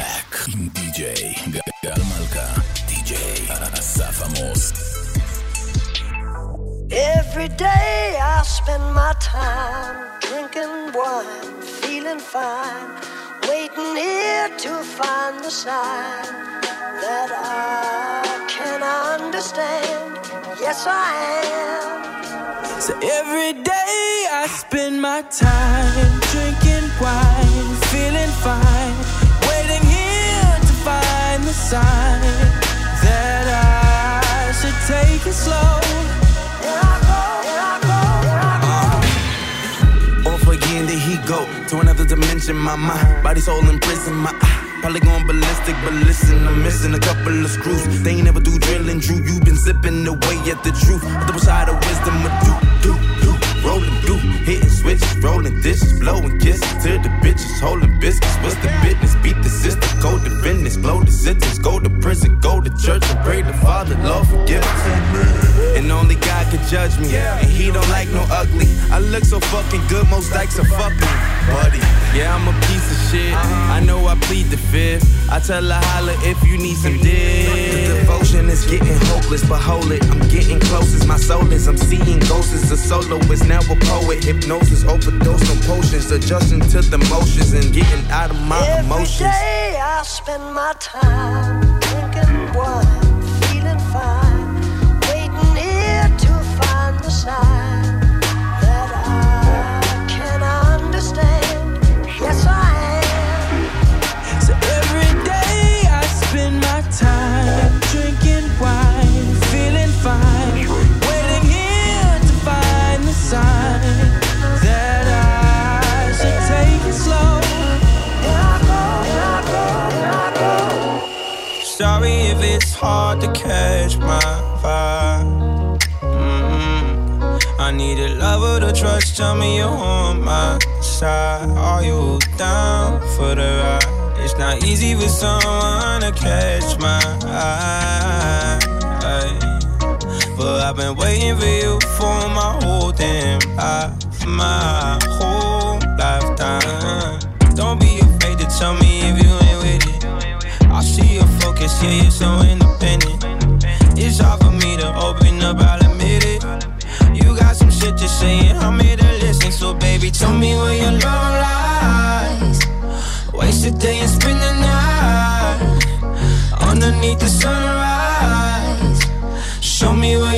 Black עם די.ג'יי גל מלכה, די.ג'יי אסף עמוס. Every day I spend my time drinking wine, feeling fine, waiting here to find the sign that I can understand. Yes, I am. So every day I spend my time drinking wine, feeling fine, waiting here to sign that I should take it slow. Here I go, here I go, here I go. Off again, there he go to another dimension. My mind, body, soul in prison. My eye, probably going ballistic, but listen, I'm missing a couple of screws. They ain't never do drilling, Drew. You been zipping away at the truth. A double side of wisdom, a do, do. Rolling, do, hitting switches, rolling dishes, blowing kisses to the bitches, holding biscuits. What's the business? Beat the system, go to business, blow the sentence, go to prison, go to church and pray the Father, Lord forgive us. And only God can judge me, and He don't like no ugly. I look so fucking good, most likes are fucking buddy. Yeah, I'm a piece of shit. I know I plead the fifth. I tell her holla if you need some dick. The devotion is getting hopeless, but hold it. I'm getting close as my soul is. I'm seeing ghosts as a soloist, now a poet. Hypnosis, overdose on potions, adjusting to the motions and getting out of my Every emotions. day I spend my time drinking wine, feeling fine, waiting here to find the sign hard to catch my vibe. Mm-mm. I need a lover to trust. Tell me you're on my side. Are you down for the ride? It's not easy for someone to catch my eye. But I've been waiting for you for my whole damn life, my whole lifetime. Don't be afraid to tell me if you ain't with it. I see your focus, yeah, you're so independent. Tell me where your love lies. Waste a day and spend the night underneath the sunrise. Show me where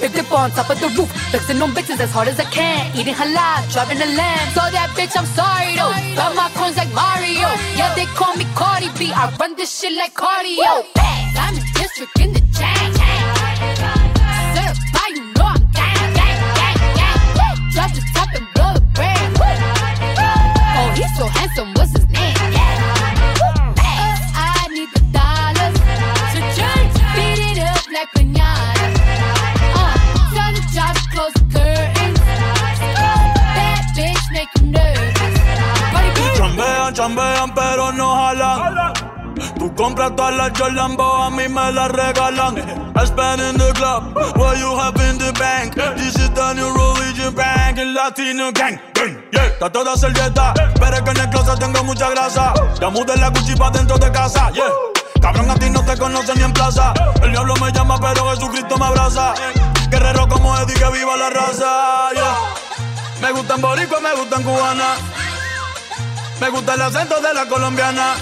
Big dip on top of the roof, flexing on bitches as hard as I can. Eating halal, driving a lamb. So that bitch, I'm sorry though. Got my coins like Mario. Yeah, they call me Cardi B. I run this shit like cardio. I'm in district in the chain. Certified, you know I'm gang, gang, gang, gang. Drop the top and blow the brand. Oh, he's so handsome, Compra todas las Jordan, Bo, a mí me las regalan. I spend in the club, what you have in the bank. This is the new religion bank, el latino gang. Yeah. Está toda servieta, pero es que en el closet tengo mucha grasa. Ya mudé la Gucci pa' dentro de casa, yeah. Cabrón, a ti no te conocen ni en plaza. El diablo me llama, pero Jesucristo me abraza. Guerrero como Eddie, que viva la raza, yeah. Me gustan boricua, me gustan cubanas. Me gusta el acento de la colombiana.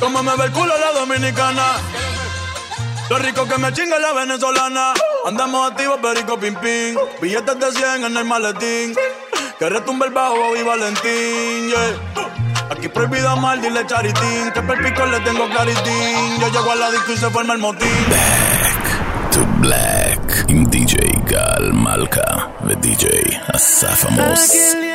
Cómo me ve el culo la dominicana. Lo rico que me chinga la venezolana. Andamos activos, perico, pim, pim. Billetes de 100 en el maletín. Que retumbe el bajo y Valentín, yeah. Aquí prohibido mal, dile charitín. Que perpico le tengo claritín. Yo llego a la disco y forma el motín. Back to black. In DJ Gal Malca. The DJ Asafamos.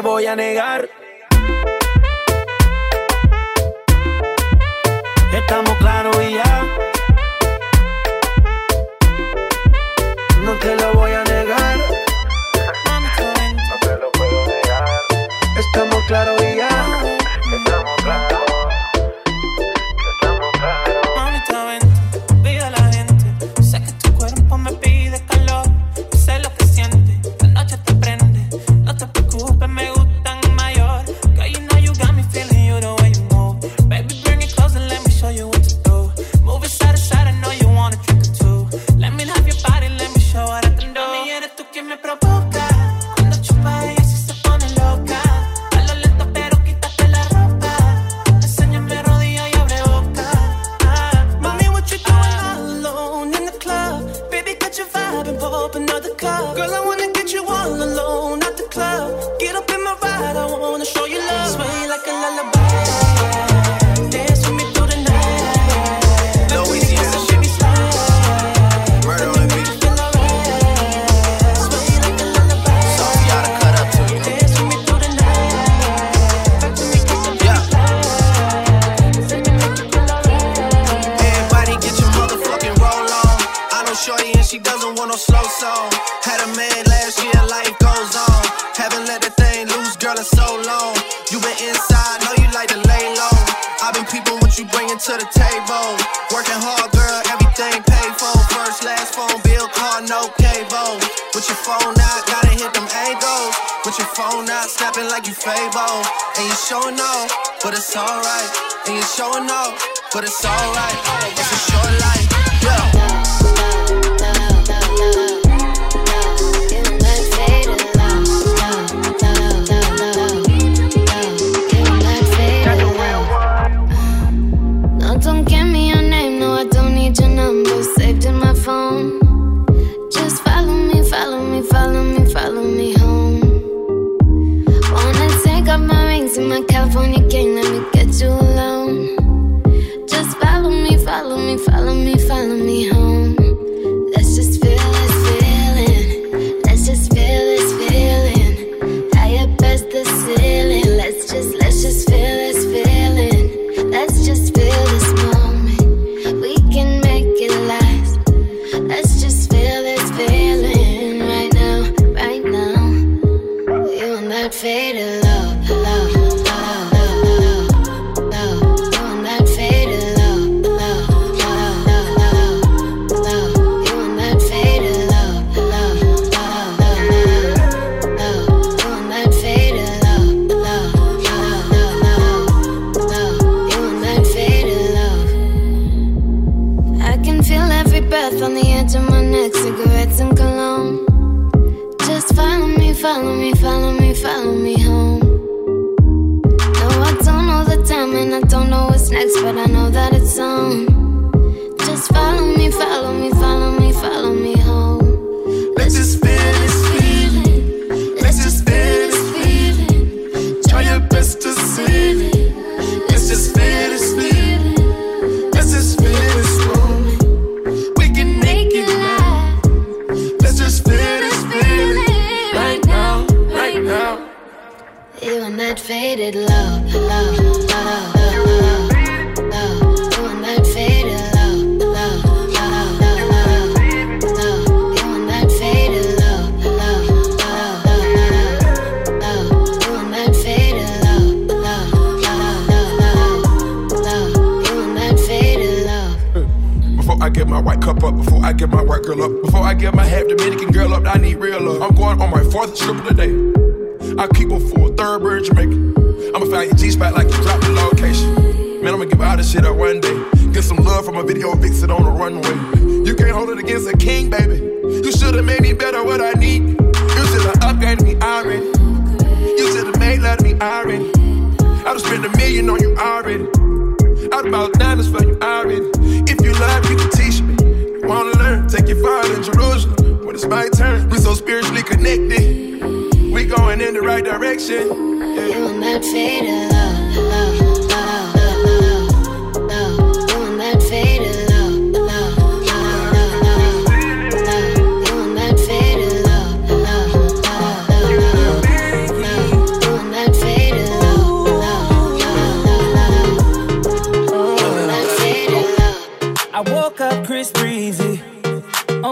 voy a negar. showing off, but it's alright. It's a short before I get my white girl up, before I get my half Dominican girl up, I need real love. I'm going on my fourth trip of the day. I keep a full third bird Jamaican. I'ma find your G spot like you dropped the location. Man, I'ma give all this shit up one day. Get some love from a video fix it on the runway. You can't hold it against a king, baby. You should've made me better what I need. You should've upgraded me already. You should've made love to me already. I'd spend a million on you already. I'd about diamonds for you already. If you love, you can teach me. Wanna learn, take you far in Jerusalem. When it's my turn, we so spiritually connected. We going in the right direction. Yeah. Faded love, love, love,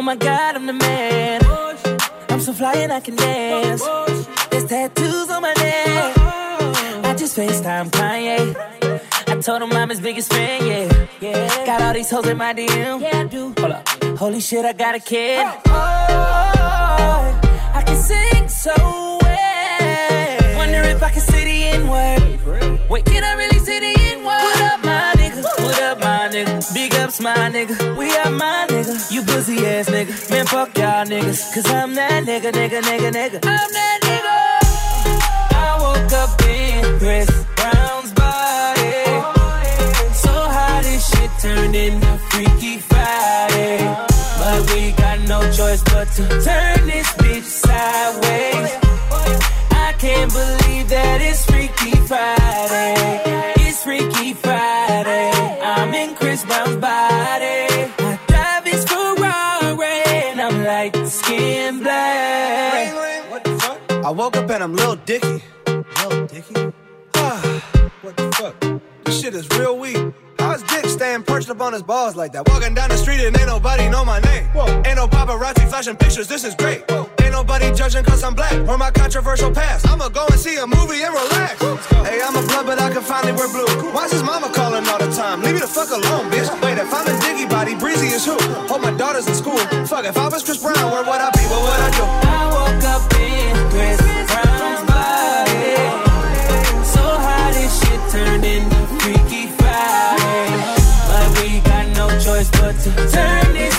my god, I'm the man. I'm so fly and I can dance. There's tattoos on my neck. I just FaceTime Kanye. I told him I'm his biggest fan, yeah. yeah. Got all these hoes in my DM. Yeah, I do. Hold up. Holy shit, I got a kid. Oh, I can sing so My nigga. We are my nigga. You pussy ass nigga. Man, fuck y'all niggas. Cause I'm that nigga, nigga, nigga, nigga. I'm that nigga. I woke up in Chris Brown's body. So how this shit turned into Freaky Friday. But we got no choice but to turn this woke up and I'm Lil Dicky. Lil Dicky? Ah, what the fuck? This shit is real weak. How's Dick staying perched up on his balls like that? Walking down the street and ain't nobody know my name. Whoa. Ain't no paparazzi flashing pictures, this is great. Whoa. Ain't nobody judging cause I'm black or my controversial past. I'ma go and see a movie and relax. Hey, I'm a blood, but I can finally wear blue. Why's his mama calling all the time? Leave me the fuck alone, bitch. Wait, if I'm a Dicky body, Breezy is who? Hope my daughter's in school. Fuck, if I was Chris Brown, where would I be? What would I do? To turn this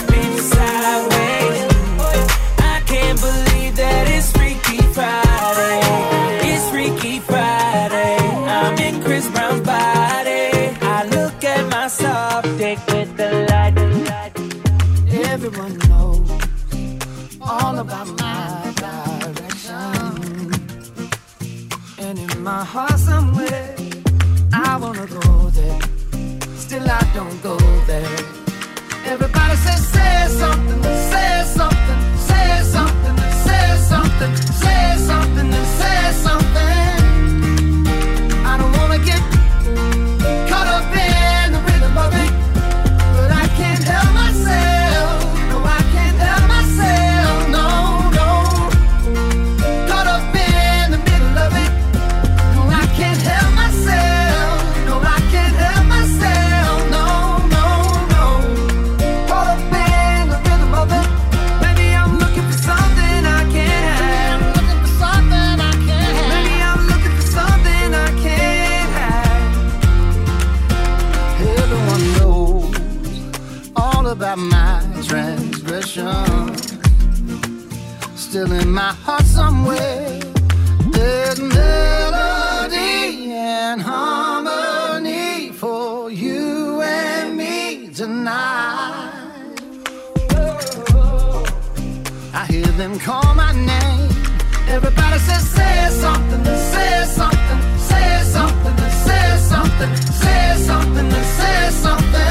my name. Everybody says, say something, say something, say something, say something, say something, say something.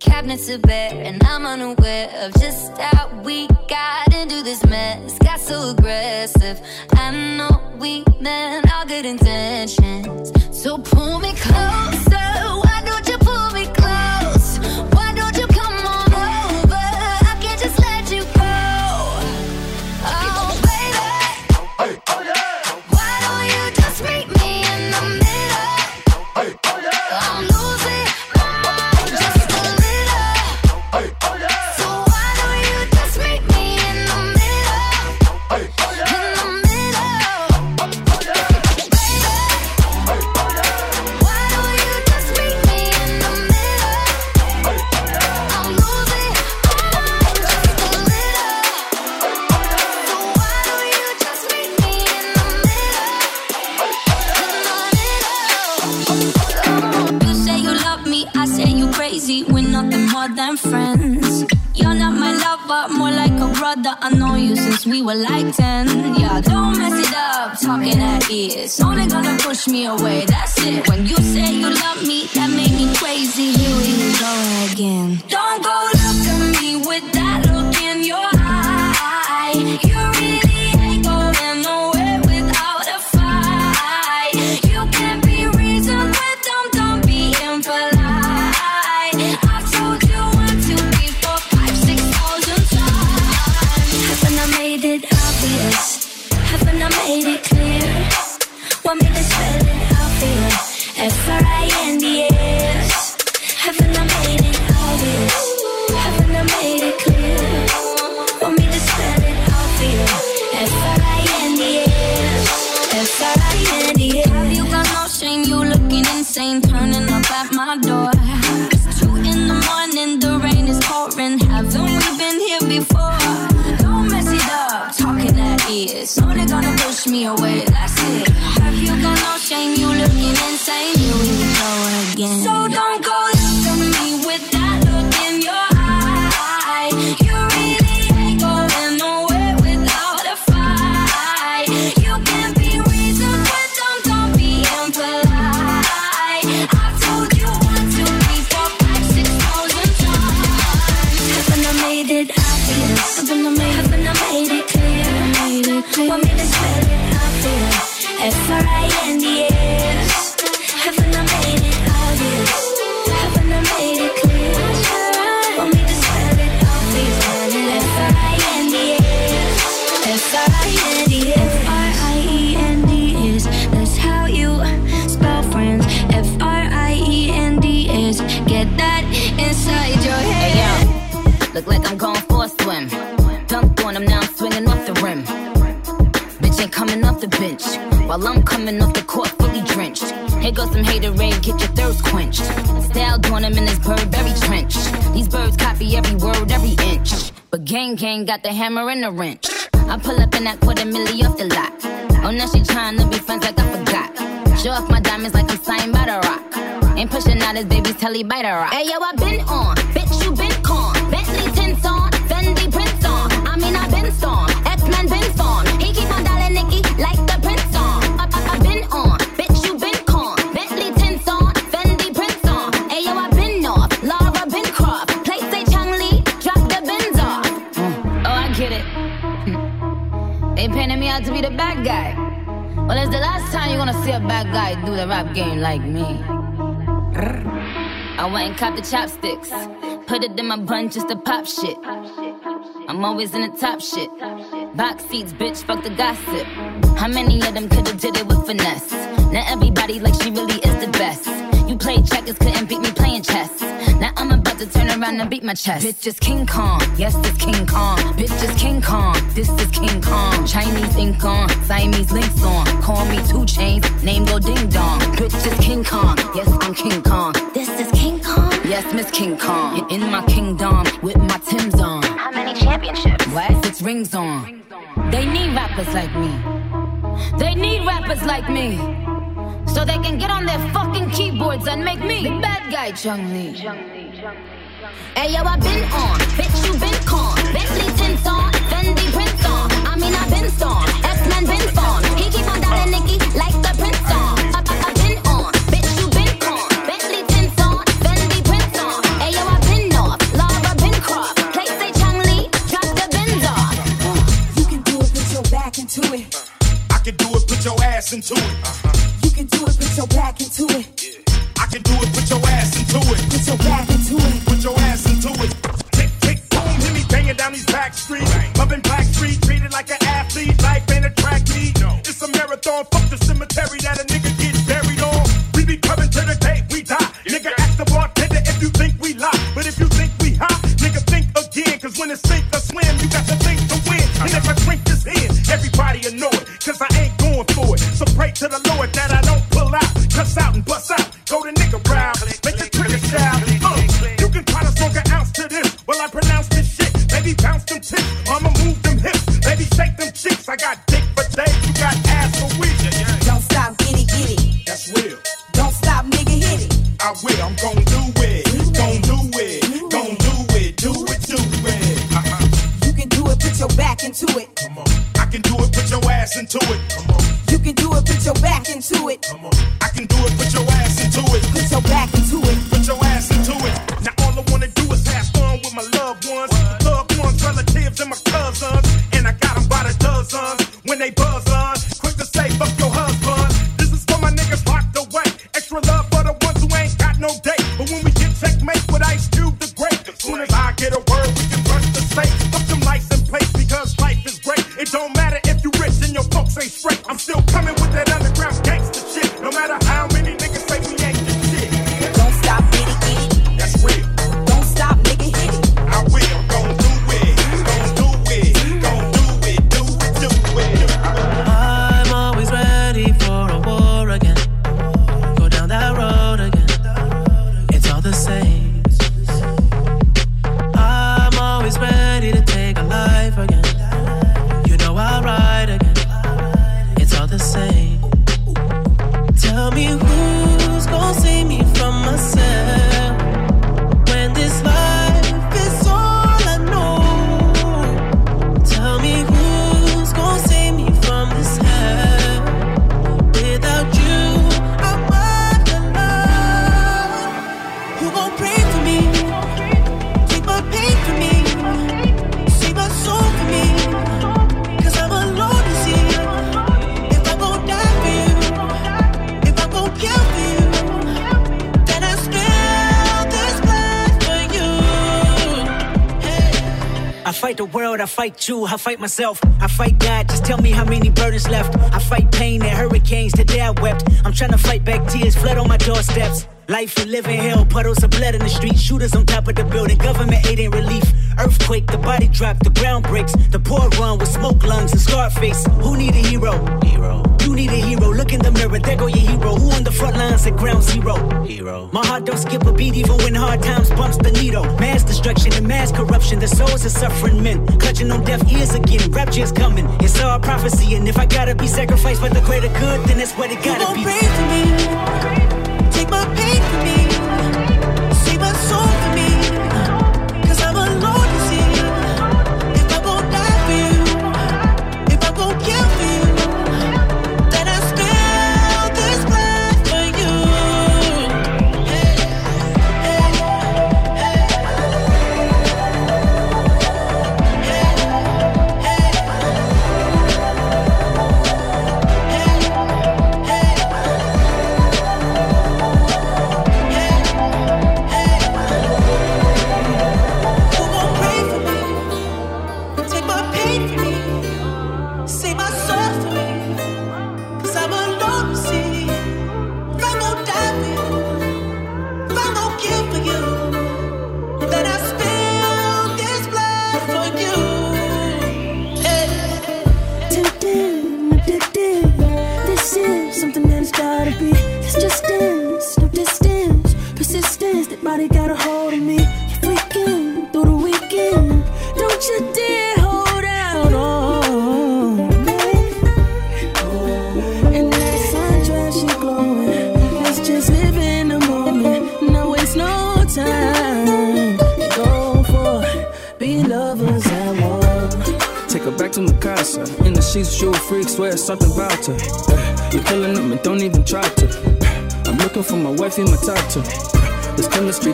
cabinets are bare, and I'm unaware of just how we got into this mess. Got so aggressive. I know we meant all good intentions. So pull me closer. God that I know you since we were like 10. Yeah, don't mess it up, talking at ears. Only gonna push me away, that's it. When you say you love me, that made me crazy. While I'm coming off the court fully drenched. Here goes some hater raid, get your thirst quenched. Style doing him in this Burberry trench. These birds copy every word, every inch. But gang gang got the hammer and the wrench. I pull up in that quarter milli off the lot. Oh, now she tryna be friends like I forgot. Show off my diamonds like I'm signed by the rock. Ain't pushing out his baby's telly by the rock. Hey yo, I been on, bitch you been con. Bentley tints on, Fendi prints on. I mean I been storm, X-Men been storm. He keep on dialing Nicki like the to be the bad guy. Well, it's the last time you're gonna see a bad guy do the rap game like me. I went and copped the chopsticks. Put it in my bun just to pop shit. I'm always in the top shit. Box seats, bitch, fuck the gossip. How many of them could've did it with finesse? Now everybody like she really is the best. You played checkers, couldn't beat me playing chess. Now to turn around and beat my chest. Bitch is King Kong, yes, this King Kong. Bitch is King Kong, this is King Kong. Chinese ink on, Siamese links on. Call me two chains, name go ding dong. Bitch is King Kong, yes, I'm King Kong. This is King Kong, yes, Miss King Kong. In my kingdom with my Tim's on. How many championships? What? Six rings on. They need rappers like me. They need rappers like me. So they can get on their fucking keyboards and make me the bad guy, Chun-Li. Hey yo, I been on, bitch you been con. Bentley tints on, Fendi prints on. I mean I been storm, X-Men been formed. He keep on dialing Nicki like the prince on. I, I, I been on, bitch you been con. Bentley tints on, Fendi prints on. Hey yo, I been off, Lara been Croft. Play say Chung Lee, drop the bins off. You can do it, put your back into it. I can do it, put your ass into it. You can do it, put your back into it. I can do it, put your ass into it. Put your back down these back streets. Loving Black Street, treated like an athlete. Life ain't a track meet. It's a marathon. Fuck the cemetery that a nigga gets buried on. We be coming to the day we die. Nigga, ask the bartender if you think we lie. But if you think we hot, nigga, think again. Cause when it's sink or swim, you got to think to win. And if I drink this in, everybody will know it. Cause I ain't going for it. So pray to the Lord that I don't pull out. Cuss out and bust out. Go to nigga fight you, I fight myself, I fight God. Just tell me how many burdens left. I fight pain and hurricanes. Today I wept. I'm trying to fight back tears, flood on my doorsteps. Life and living hell, puddles of blood in the street, shooters on top of the building, government aid ain't relief. Earthquake, the body drop, the ground breaks, the poor run with smoke lungs and scar face. Who need a hero? Hero. You need a hero. Look in the mirror, there go your hero. Who on the front lines at ground zero? Hero. My heart don't skip a beat even when hard times bumps the needle. Mass destruction and mass corruption. The souls of suffering men clutching on deaf ears again. Rapture's coming. It's all prophecy, and if I gotta be sacrificed for the greater good, then that's what it gotta be. Pray for me. Take my pain for me.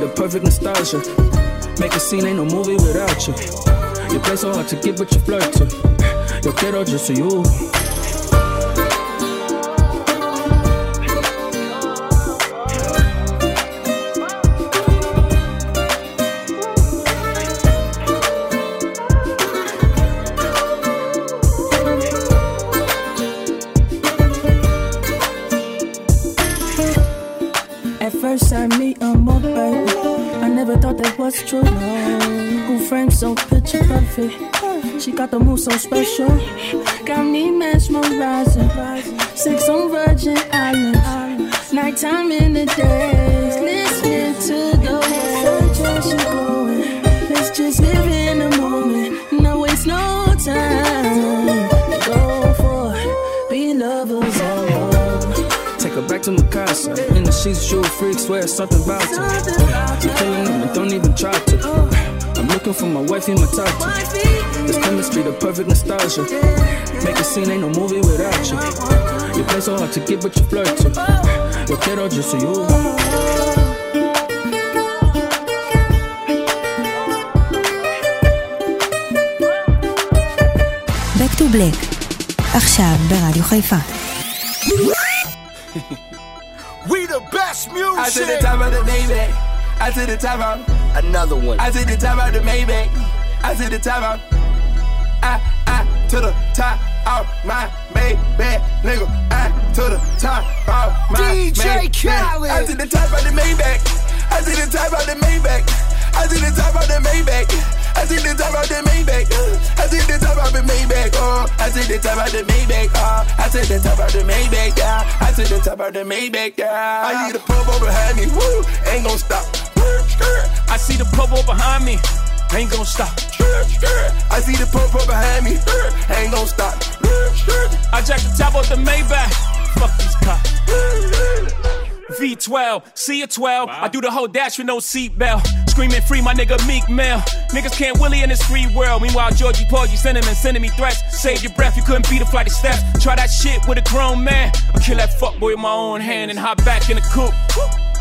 The perfect nostalgia. Make a scene, ain't no movie without you. You play so hard to get, but you flirt to. Yo quiero just you. True. Who frames so picture perfect? She got the move so special. Got me mesmerizing. Six on Virgin Islands. Nighttime in the days. Listening to the waves. She glowing. Let's just live in one. Take her back to Mikasa. In the sheets, you a freak, swear something about her. You're killing them and don't even try to. I'm looking for my wifey, my tata. This chemistry, the perfect nostalgia. Make a scene, ain't no movie without you. You play so hard to get, but you flirt to. Yo quiero just you. Back to Black, עכשיו ברדיו חיפה. Music. I to the top of the Maybach. I to the top of another one. I to the top of the Maybach. I to the top of I I to the top of my Maybach, nigga. I to the top of my DJ. Khaled. I to the top of the Maybach. I to the top of the Maybach. I to the top of the Maybach. I to the top of the Maybach. uh, I to the top of the Maybach. Oh, I to the top of the Maybach. Oh, I to the top of the Maybach. Yeah, I to the top of the Maybach. Yeah, I need a pump over behind me. Woo, ain't gon' stop. I see the popo behind me. Ain't gonna stop. I see the pump up behind me. Ain't gon' stop. I jack the top off the Maybach. Fuck these cops. V12, see a 12. I do the whole dash with no seatbelt. Screaming free, my nigga Meek Mill. Niggas can't Willie in this free world. Meanwhile, Georgie Porgy sending and sending me threats. Save your breath, you couldn't beat a flight of steps. Try that shit with a grown man. I'll kill that fuckboy with my own hand and hop back in the coupe.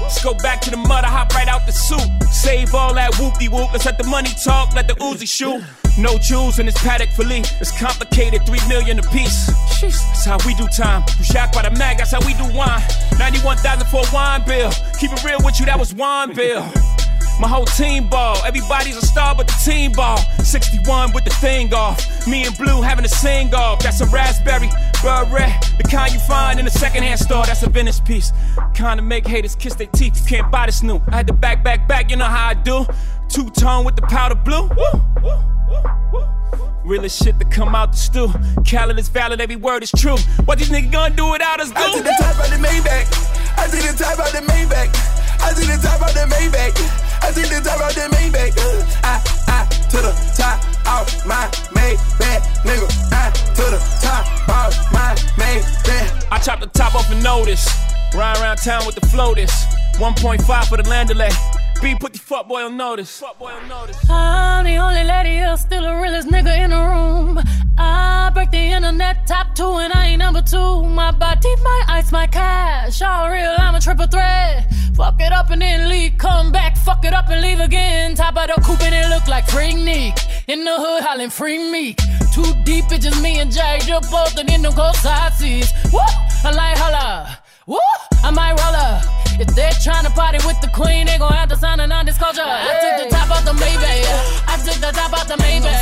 Let's go back to the mud, I hop right out the soup. Save all that whoopty whoop. Let's let the money talk, let the Uzi shoot. No jewels in this Patek Philippe. It's complicated, three million a piece. That's how we do time. You shocked by the mag, that's how we do wine. 91,000 for a wine bill. Keep it real with you, that was wine bill. My whole team ball. Everybody's a star but the team ball. 61 with the thing off. Me and Blue having a sing off. That's a raspberry, beret. The kind you find in a secondhand store. That's a Venice piece. Kind of make haters kiss their teeth. You can't buy this new. I had to back, back, back. You know how I do. Two tone with the powder blue. Woo, woo. Realest shit to come out the stew. Khaled is valid, every word is true. What these niggas gonna do without us, do? I see the top of the Maybach. I see the top of the Maybach. I see the top of the Maybach. I see the top of the Maybach. Uh, I, I, to the top of my Maybach, nigga. I, to the top of my Maybach. I chop the top off a notice. Ride around town with the floaters. 1.5 for the land delay. B put the fuck boy on notice. Fuck boy on notice. I'm the only lady here, still the realest nigga in the room. I break the internet top two and I ain't number two. My body, my ice, my cash. All real, I'm a triple threat. Fuck it up and then leave, come back, fuck it up and leave again. Top of the coupe and it look like free Nick. In the hood, hollering free meek. Too deep, it's just me and Jay. Just both in them cold side seats. Woo! I like holla. Woo! I might roll up. If they're trying to party with the queen, they gon' have to sign a non-disclosure. I took the top off the Maybach. I took the top off the Maybach.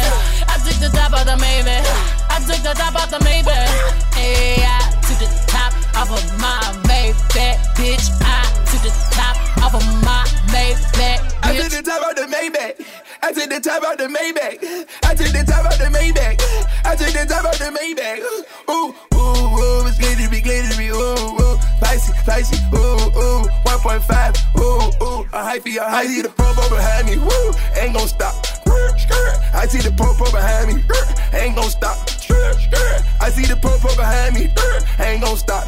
I took the top off the Maybach. I took the top off the Maybach. Hey, I took the top off of my Maybach, bitch. I took the top off of my Maybach, I took the top of the Maybach. I took the top of the Maybach. I took the top of the Maybach. I took the top of the Maybach. Ooh, ooh, ooh, it's glittery, glittery, ooh, ooh, spicy, spicy, ooh, ooh, 1.5, ooh, ooh, a hyphy, a hyphy, the popo behind me, woo, ain't gon' stop. I see the popo behind me, ain't gon' stop. I see the popo behind me, ain't gon' stop.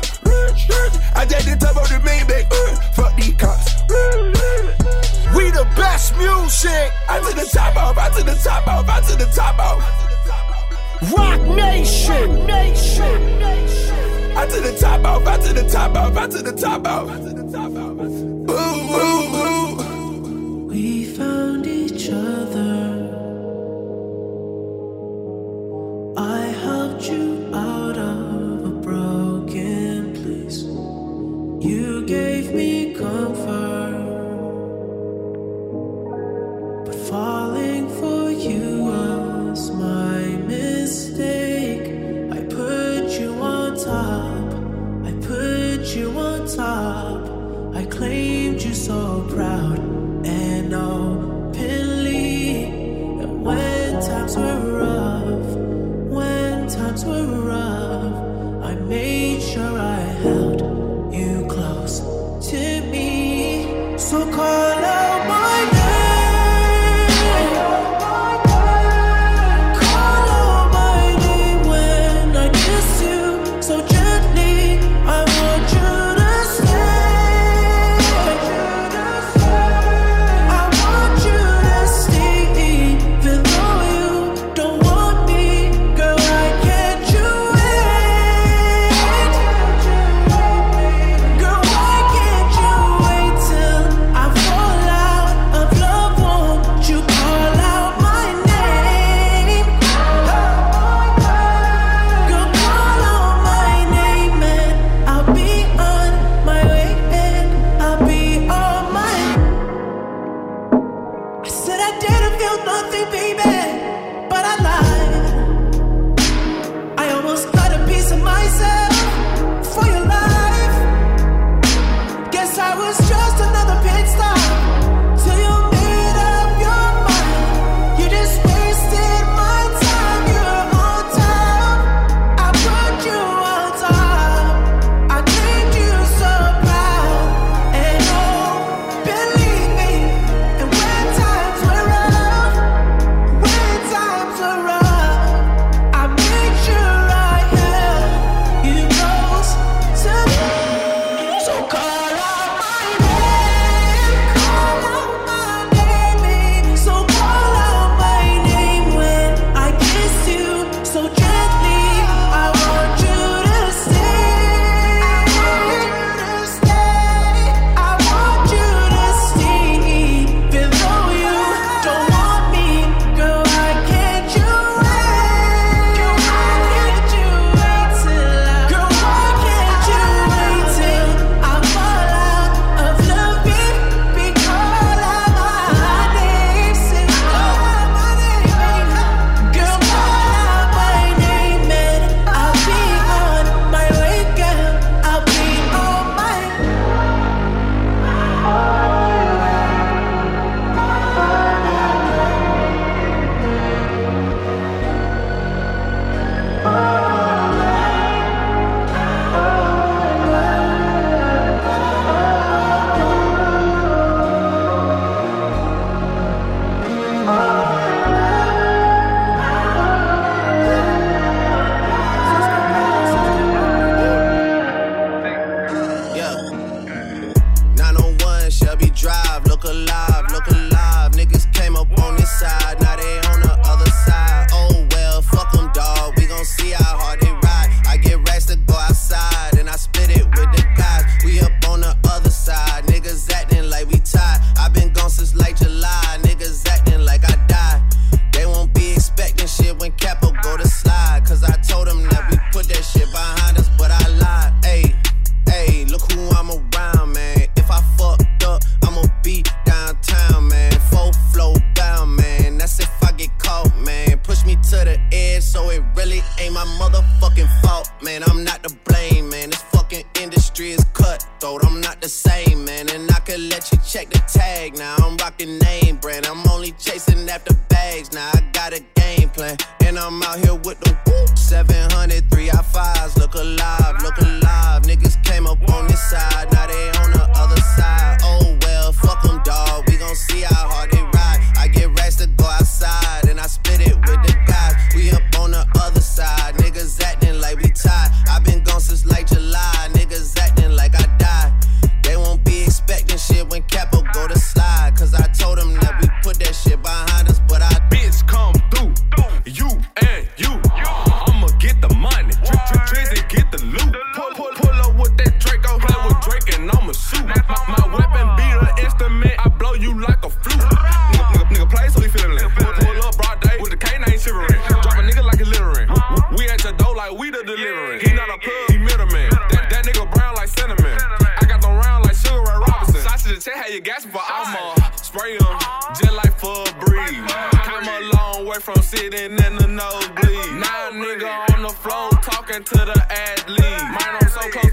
I take the top of the Maybach, fuck these cops. We the best music. I to the top off, I to the top off, I to the top off. Roc Nation, Nation, I to the top off, I to the top off, I to the top off. Ooh, ooh. I'm a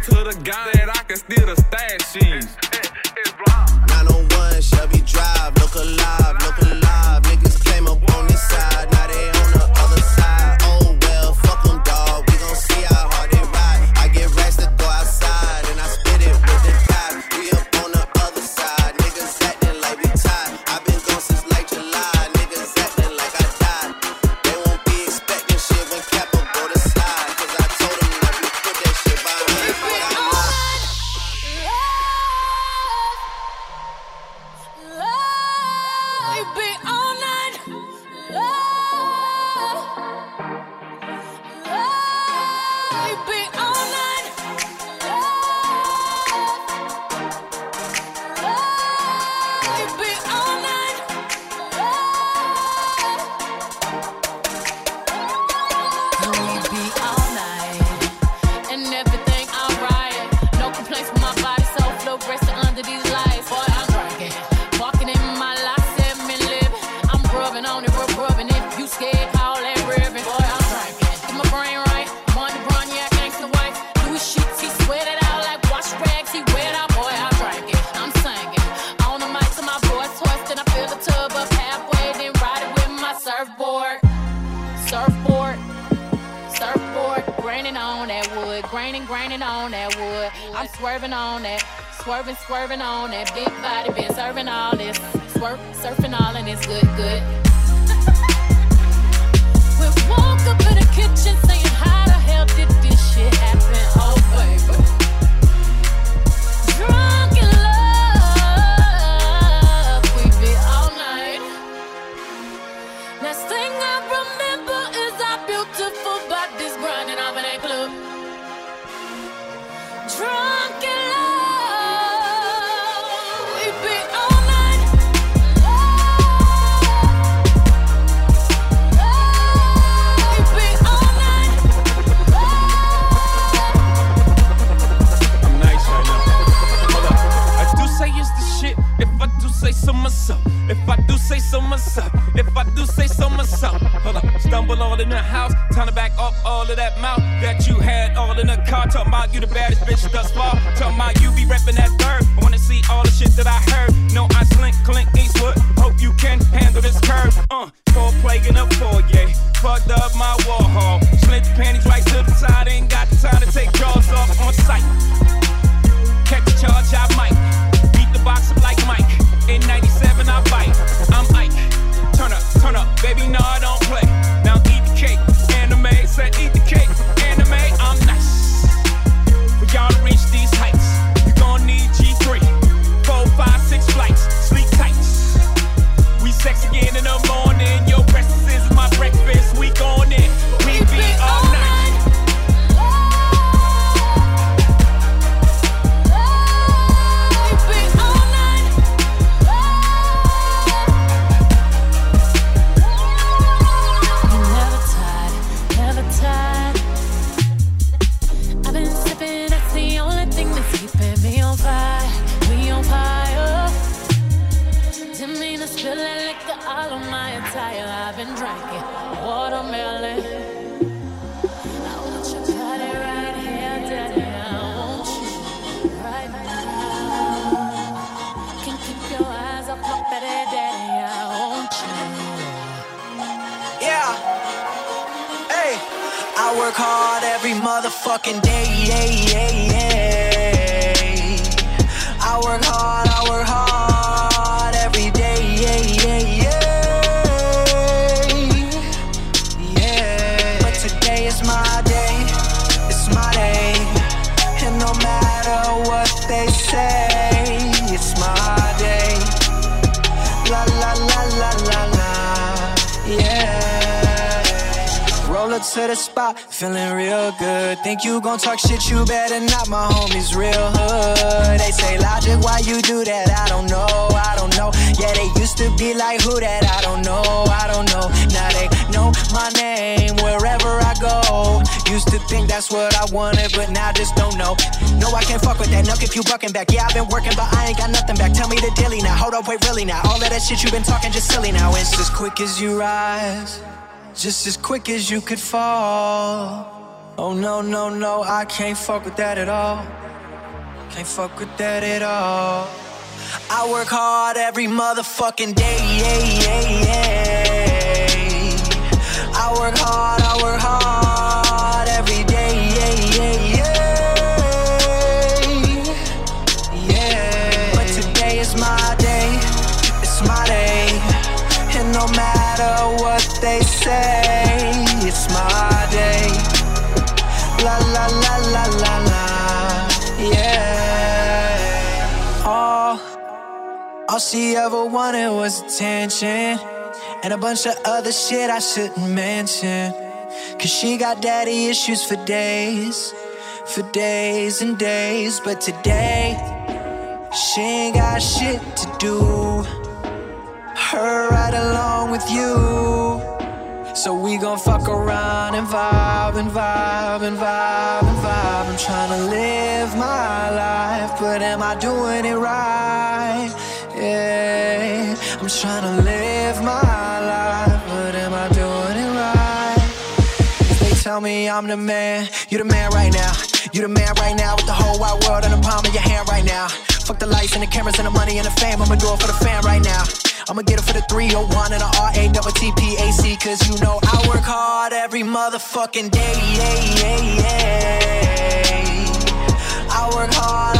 to the guy that I can steal the stash. wood, grinding, grinding on that wood. I'm swerving on that, swerving, swerving on that. Big body been serving all this, swerve, surfing all and it's good, good. we walk up to the kitchen saying, how the hell did this shit happen? Oh baby. so myself. If I do say so myself. If I do say so myself. Hold up, stumble all in the house. Turn it back off all of that mouth that you had all in the car. Talking about you the baddest bitch thus far. Talking about you be reppin' that third. I wanna see all the shit that I heard. No, I slink, clink, Eastwood. Hope you can handle this curve. Uh, four plague in a foyer. Fucked up my war hall. Slink panties right to the side. Ain't got the time to take jaws off on sight. Catch a charge, I might. Beat the box up like Mike. In 97, I bite. I'm Ike. Turn up, turn up, baby, no, I don't play. Now eat the cake. Anime said eat the Roll up to the spot, feeling real good. Think you gon' talk shit, you better not. My homies real hood. They say Logic, why you do that? I don't know, I don't know. Yeah, they used to be like who that? I don't know, I don't know. Now they know my name wherever I go. Used to think that's what I wanted, but now I just don't know. No, I can't fuck with that. Nuck if you bucking back. Yeah, I've been working, but I ain't got nothing back. Tell me the dilly now. Hold up, wait, really now. All of that shit you been talking just silly now. It's as quick as you rise, just as quick as you could fall. Oh no, no, no, I can't fuck with that at all. Can't fuck with that at all. I work hard every motherfucking day. Yeah, yeah, yeah. I work hard, I work hard say, it's my day. La la la la la la. Yeah. All, all she ever wanted was attention. And a bunch of other shit I shouldn't mention. Cause she got daddy issues for days. For days and days. But today, she ain't got shit to do. Her right along with you. So we gon' fuck around and vibe and vibe and vibe and vibe. I'm tryna live my life, but am I doing it right? Yeah, I'm tryna live my life, but am I doing it right? If they tell me I'm the man, you the man right now. You the man right now with the whole wide world in the palm of your hand right now. Fuck the lights and the cameras and the money and the fame. I'ma do it for the fan right now. I'ma get it for the 301 and the R-A-T-T-P-A-C Cause you know I work hard every motherfucking day yeah, yeah, yeah. I work hard,